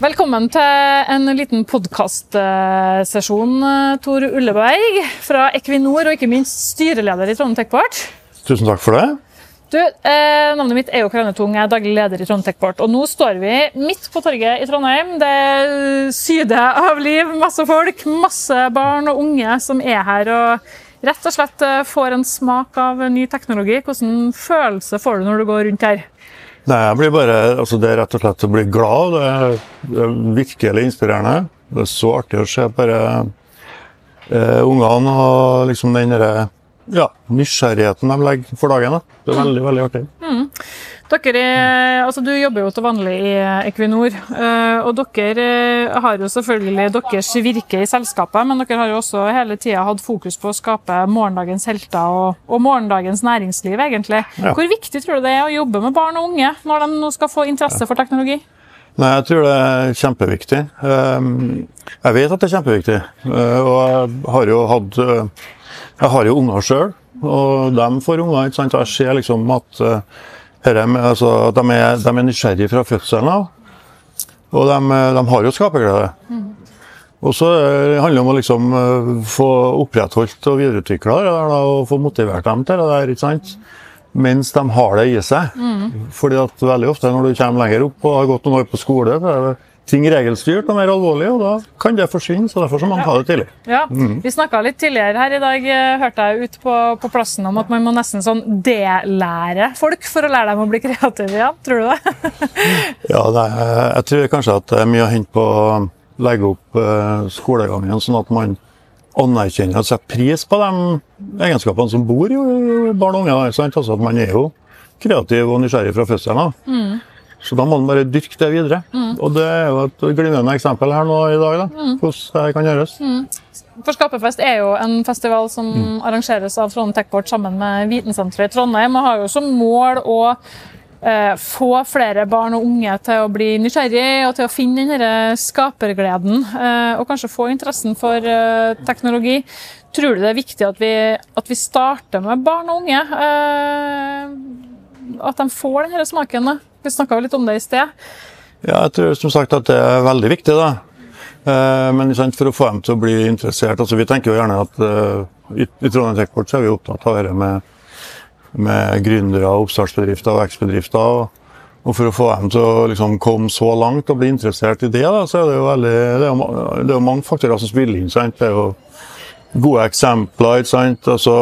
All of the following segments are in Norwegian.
Velkommen til en liten podkastsesjon, Tor Ulleberg fra Equinor, og ikke minst styreleder i Trondheim Techport. Tusen takk for det. Du, eh, Navnet mitt er jo Karianne Tung, jeg er daglig leder i Trondheim Techport. Og nå står vi midt på torget i Trondheim. Det syder av liv, masse folk, masse barn og unge som er her og rett og slett eh, får en smak av ny teknologi. Hvilken følelse får du når du går rundt her? Nei, jeg blir bare, altså Det er rett og slett å bli glad. Det er, det er virkelig inspirerende. Det er så artig å se bare eh, ungene og liksom den derre ja, nysgjerrigheten de legger for dagen. Da. Det er veldig, veldig artig. Dere, er- altså Du jobber jo til vanlig i Equinor, eh, og dere eh, har jo selvfølgelig deres virke i selskapet, men dere har jo også hele tida hatt fokus på å skape morgendagens helter og, og morgendagens næringsliv, egentlig. Ja. Hvor viktig tror du det er å jobbe med barn og unge når de nå skal få interesse for teknologi? Nei, jeg tror det er kjempeviktig. Um, Jeg vet at det er kjempeviktig. Og jeg har jo hatt Jeg har jo unger sjøl, og de får unger. ikke sant? Jeg ser liksom at herre altså, de, er, de er nysgjerrige fra fødselen av. Og de, uh, de har jo skaperglede. Og så uh, handler det om å liksom uh, få opprettholdt og videreutvikla det der, og få motivert dem til det der. ikke sant? Mens de har det i seg. Fordi at veldig ofte når du kommer lenger opp og har gått noen år på skole, det ting regelstyrt og mer alvorlig, og da kan det forsvinne. Så derfor så må man ta det tidlig. Ja, Vi snakka litt tidligere her i dag, eh, hørte jeg ut på, på plassen om at man må nesten sånn delære folk for å lære dem å bli kreative igjen. Tror du det? Ja, det er, jeg tror kanskje at det er mye å hente på å legge opp eh, skolegangen, sånn at man anerkjenner og setter pris på de egenskapene som bor i barn og unge. Altså at man er jo kreativ og nysgjerrig fra fødselen av. Så da må man bare dyrke det videre. Og det er jo et glimrende eksempel her nå i dag, da, hvordan det kan gjøres. For Skaperfest er jo en festival som arrangeres av Trondheim Techport sammen med Vitensenteret i Trondheim, og har jo som mål å eh, få flere barn og unge til å bli nysgjerrig og til å finne den denne skapergleden, eh, og kanskje få interessen for eh, teknologi. Tror du det er viktig at vi, at vi starter med barn og unge? At de får den denne smaken? da? Vi snakka litt om det i sted. Ja, jeg tror som sagt at det er veldig viktig, da. Eh, Men for å få dem til å bli interessert altså Vi tenker jo gjerne at eh, i, Trondheim Techport er vi opptatt av dette med, med gründere, oppstartsbedrifter og vekstbedrifter. Og, for å få dem til å liksom, komme så langt og bli interessert i det, da, så er det jo veldig Det er det er mange faktorer som spiller inn. sant? Det er jo gode eksempler. Altså,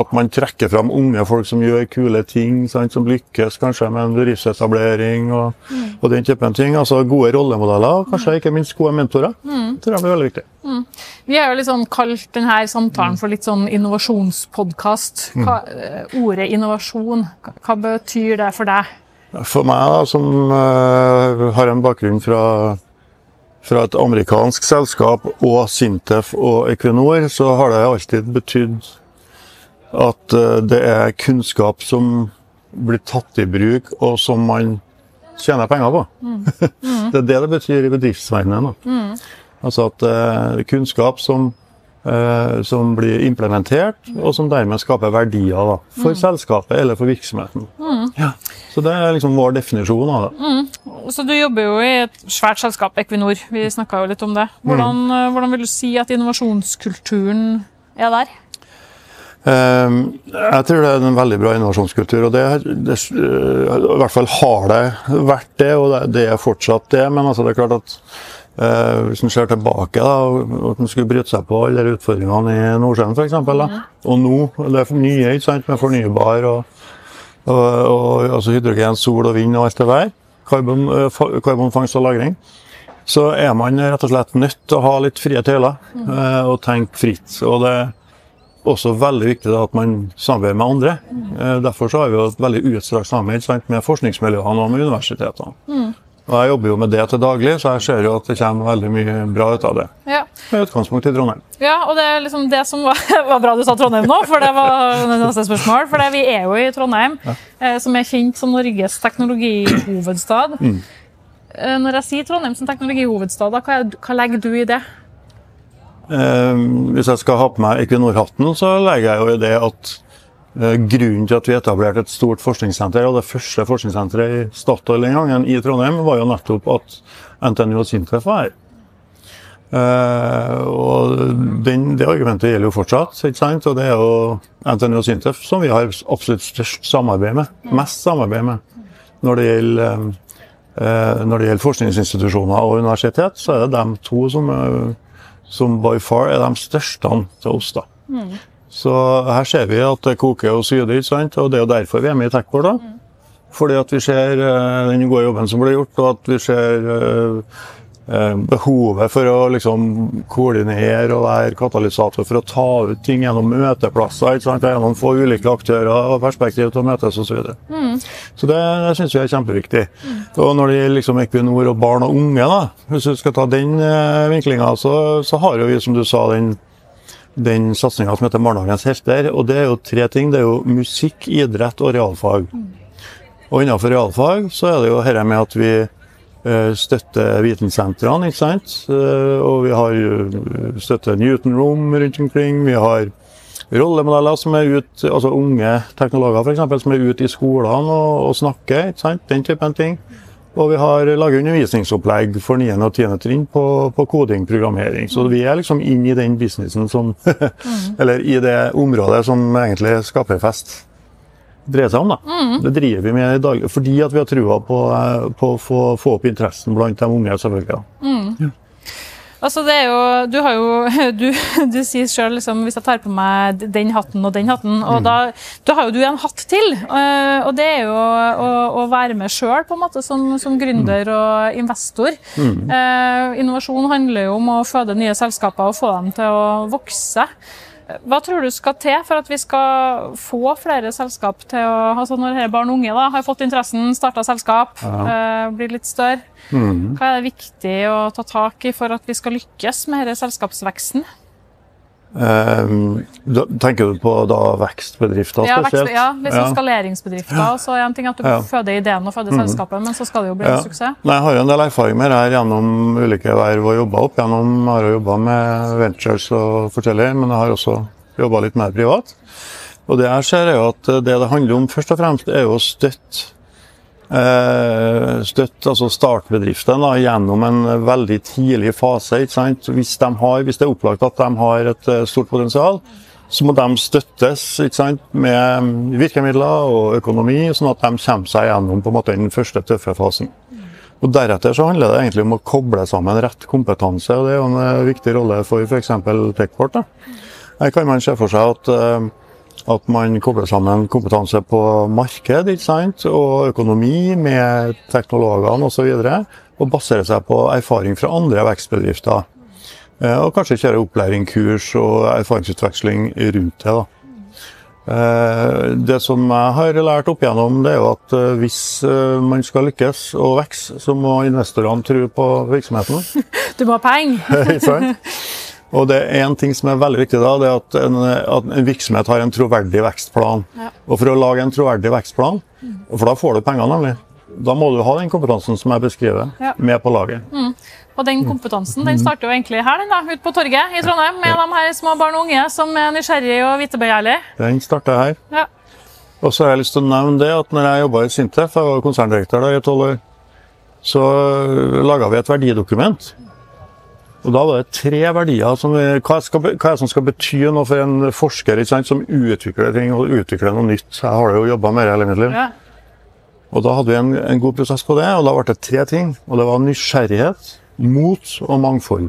at man trekker fram unge folk som gjør kule ting, sant? som lykkes kanskje med en bedriftsetablering og, og den typen ting. Altså Gode rollemodeller, og kanskje ikke minst gode mentorer. Det tror jeg blir veldig viktig. Vi har jo litt sånn kalt denne samtalen for litt sånn innovasjonspodkast. Hva, eh, Ordet innovasjon, hva betyr det for deg? For meg, da, som uh, har en bakgrunn fra, fra et amerikansk selskap og Sintef og Equinor, så har det alltid betydd at eh, det er kunnskap som blir tatt i bruk, og som man tjener penger på. det er det det betyr i bedriftsverdenen. Mm. Altså at eh, kunnskap som, som blir implementert, og som dermed skaper verdier da, for selskapet eller for virksomheten. Ja. Så det er liksom vår definisjon av det. Så Du jobber jo i et svært selskap, Equinor. Vi snakka jo litt om det. Hvordan, eh, hvordan vil du si at innovasjonskulturen er der? Eh, jeg tror det er en veldig bra innovasjonskultur, og det, det eh, i hvert fall har det vært det, og det, det er fortsatt det. Men altså, det er klart at eh, hvis en ser tilbake, da, at en skulle bryte seg på alle utfordringene i Nordsjøen f.eks., Ja. og nå det er for nye ikke sant, med fornybar og, og, og altså hydrogen, sol og vind og alt det der, karbon, eh, karbonfangst og -lagring, så er man rett og slett nødt til å ha litt frie tøyler eh, og tenke fritt. og det er også veldig viktig at man samarbeider med andre. Eh, Derfor så har vi jo et veldig utstrakt samarbeid med forskningsmiljøene og med universitetene. Og Jeg jobber jo med det til daglig, så jeg ser jo at det kommer veldig mye bra ut av det. Ja. Med utgangspunkt i Trondheim. Ja, og det er liksom det som var, var bra du sa Trondheim nå, for det var neste spørsmål. For vi er jo i Trondheim, eh, som er kjent som Norges teknologihovedstad. Eh, Når jeg sier Trondheim som teknologihovedstad, da, hva, hva legger du i det? Eh, hvis jeg skal ha på meg Equinor-hatten, så legger jeg jo i det at Grunnen til at vi etablerte et stort forskningssenter, og det første forskningssenteret i Statoil den gangen i Trondheim, var jo nettopp at NTNU og SINTEF var her. Eh, og den, det argumentet gjelder jo fortsatt, ikke sant? og det er jo NTNU og SINTEF som vi har absolutt størst samarbeid med. Mest samarbeid med. Når det gjelder, eh, når det gjelder forskningsinstitusjoner og universitet, så er det de to som, eh, som by far er de største til oss. da. Så her ser vi at det koker og syder, ikke sant? og det er jo derfor vi er med i TechBoard. da. Fordi at vi ser uh, den gode jobben som blir gjort, og at vi ser uh, eh, behovet for å liksom koordinere og være katalysator for å ta ut ting gjennom møteplasser. ikke sant? Gjennom få ulike aktører og perspektiv til å møtes osv. Så, videre. så det, det syns vi er kjempeviktig. Og når det gjelder liksom Equinor og barn og unge, da, hvis du skal ta den vinklinga, så, så har jo vi, som du sa, den den satsinga som heter Barnehagens helter. Og det er jo tre ting. Det er jo musikk, idrett og realfag. Og innenfor realfag så er det jo dette med at vi eh, støtter vitensentrene, ikke sant. Eh, og vi har eh, støtter Newton Room rundt omkring. Vi har rollemodeller som er ute, altså unge teknologer eksempel, som er ute i skolene og, og snakker. ikke sant? Den typen ting. Og vi har laget undervisningsopplegg for 9. og 10. trinn på, på koding, programmering. Så vi er liksom inn i den businessen som Eller i det området som egentlig Skaperfest dreier seg om. da. Det driver vi med i dag fordi at vi har trua på, eh, på å få, få opp interessen blant de unge. selvfølgelig. da. Altså, det er jo Du har jo Du, du sier sjøl liksom Hvis jeg tar på meg den hatten og den hatten, og da, da har jo du en hatt til. eh, Og det er jo å, å være med sjøl, på en måte, som, som gründer og investor. Eh, innovasjon handler jo om å føde nye selskaper og få dem til å vokse. Hva tror du skal til for at vi skal få flere selskap til å altså Når barn og unge da, har fått interessen, starta selskap, eh, blir litt større, hva er det viktig å ta tak i for at vi skal lykkes med denne selskapsveksten? Eh, da, tenker du på da vekstbedrifter Ja, vekst, spesielt? ja, liksom skaleringsbedrifter. Så er en ting at du Ja. føder ideen og føder selskapet, men så skal det jo bli en suksess. Nei, jeg har jo en del erfaring med det her gjennom ulike verv og jobba opp gjennom. Jeg har jo jobba med ventures og forskjellig, men jeg har også jobba litt mer privat. Og det jeg ser er jo at det det handler om først og fremst, er jo å støtte støtte altså startbedriften da, gjennom en veldig tidlig fase. Ikke sant? Hvis, de har, hvis det er opplagt at de har et eh, stort potensial, så må de støttes ikke sant? med virkemidler og økonomi, sånn at de kommer seg gjennom på en måte, den første tøffe fasen. Og Deretter så handler det egentlig om å koble sammen rett kompetanse. og Det er jo en eh, viktig rolle for f.eks. Techport. Her kan man se for seg at, eh, at man kobler sammen kompetanse på marked og økonomi med teknologene osv. Og, så og baserer seg på erfaring fra andre vekstbedrifter. Eh, Og kanskje kjøre opplæring, kurs og erfaringsutveksling rundt det. da. Eh, Det som jeg har lært opp igjennom, det er jo at eh, hvis man skal lykkes og vokse, så må investorene tro på virksomheten. Du må ha penger! Og det er en ting som er veldig viktig da, det er at en, at en virksomhet har en troverdig vekstplan. Ja. Og for å lage en troverdig vekstplan, for da får du pengene, nemlig, da må du ha den kompetansen som jeg beskriver, Ja. med på laget. Og den kompetansen den starter jo egentlig her, den da, ute på torget i Trondheim, med de her små barn og unge som er nysgjerrige og vitebegjærlige. Den starter her. Ja. Og så har jeg lyst til å nevne det at når jeg jobba i Sintef, jeg var konserndirektør da i tolv år, så laga vi et verdidokument. Og da var det tre verdier som hva, skal, hva som skal bety noe for en forsker sant, som utvikler ting og utvikler noe nytt. Jeg har jo jobba med det hele mitt liv. Ja. Og da hadde vi en, en god prosess på det, og da ble det tre ting. Og det var nysgjerrighet, mot og mangfold.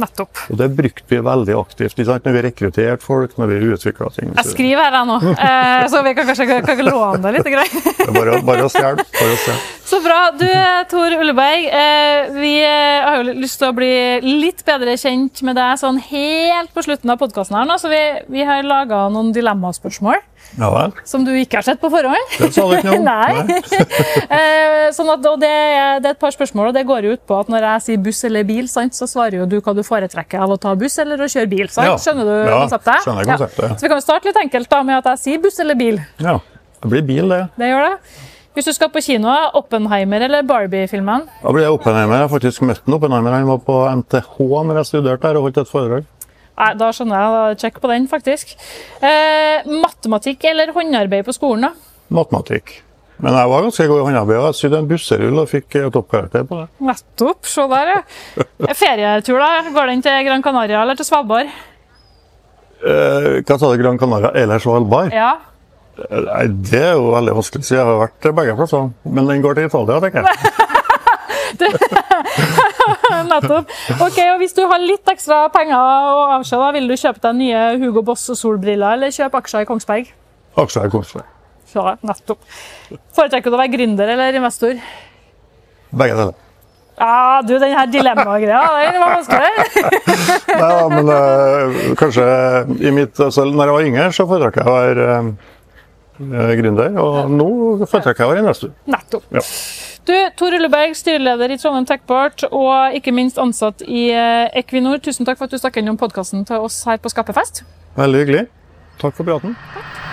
Nettopp. Og det brukte vi veldig aktivt ikke sant, når vi rekrutterte folk, når vi utvikla ting. Jeg skriver her, nå, eh, så vi kan kanskje kan låne det litt. Det er bare, bare å stjele. Så bra. Du, Tor Ulleberg, eh, vi eh, har jo lyst til å bli litt bedre kjent med deg sånn helt på slutten av podkasten her nå, så vi, vi har laga noen dilemmaspørsmål Ja vel. som du ikke har sett på forhånd. Det sa du ikke noe. Nei. Eh, sånn at, og det, det er et par spørsmål, og det går jo ut på at når jeg sier buss eller bil, sant, så svarer jo du hva du foretrekker av å ta buss eller å kjøre bil. Sant? Skjønner du Ja, konseptet? skjønner jeg konseptet, ja. Så vi kan jo starte litt enkelt da med at jeg sier buss eller bil. Ja. Det blir bil, det. Det gjør det. Hvis du skal på kino, Oppenheimer eller Barbie-filmene? Da blir jeg Oppenheimer. Jeg har faktisk møtt en Oppenheimer. Han var på NTH når jeg studerte der og holdt et foredrag. Nei, Da skjønner jeg. da Sjekk på den, faktisk. Eh, matematikk eller håndarbeid på skolen, da? Matematikk. Men jeg var ganske god i håndarbeid. Jeg sydde en busserull og fikk toppkarakter på det. Nettopp. Se der, ja. Ferietur, da? Går den til Gran Canaria eller til Svalbard? Eh, hva sa du, Gran Canaria eller Svalbard? Ja. Nei, Det er jo veldig vanskelig så. Jeg har vært begge plassene. Men den går til Italia, tenker jeg. Nettopp. Ok, og Hvis du har litt ekstra penger å avse, vil du kjøpe deg nye Hugo Boss og solbriller eller kjøpe aksjer i Kongsberg? Aksjer i Kongsberg. Ja, nettopp. Foretrekker du å være gründer eller investor? Begge deler. Ja, du, den her dilemma-greia, den var vanskelig. Nei, da, men uh, kanskje i mitt, altså, når jeg var yngre, så foretrakk jeg å være eh, gründer. Og nå foretrekker jeg å være investor. Nettopp. Ja. Du, Tor Ulleberg, styreleder i Trondheim Techport og ikke minst ansatt i eh, Equinor. Tusen takk for at du stakk innom podkasten til oss her på Skapefest. Veldig hyggelig. Takk for praten. Takk.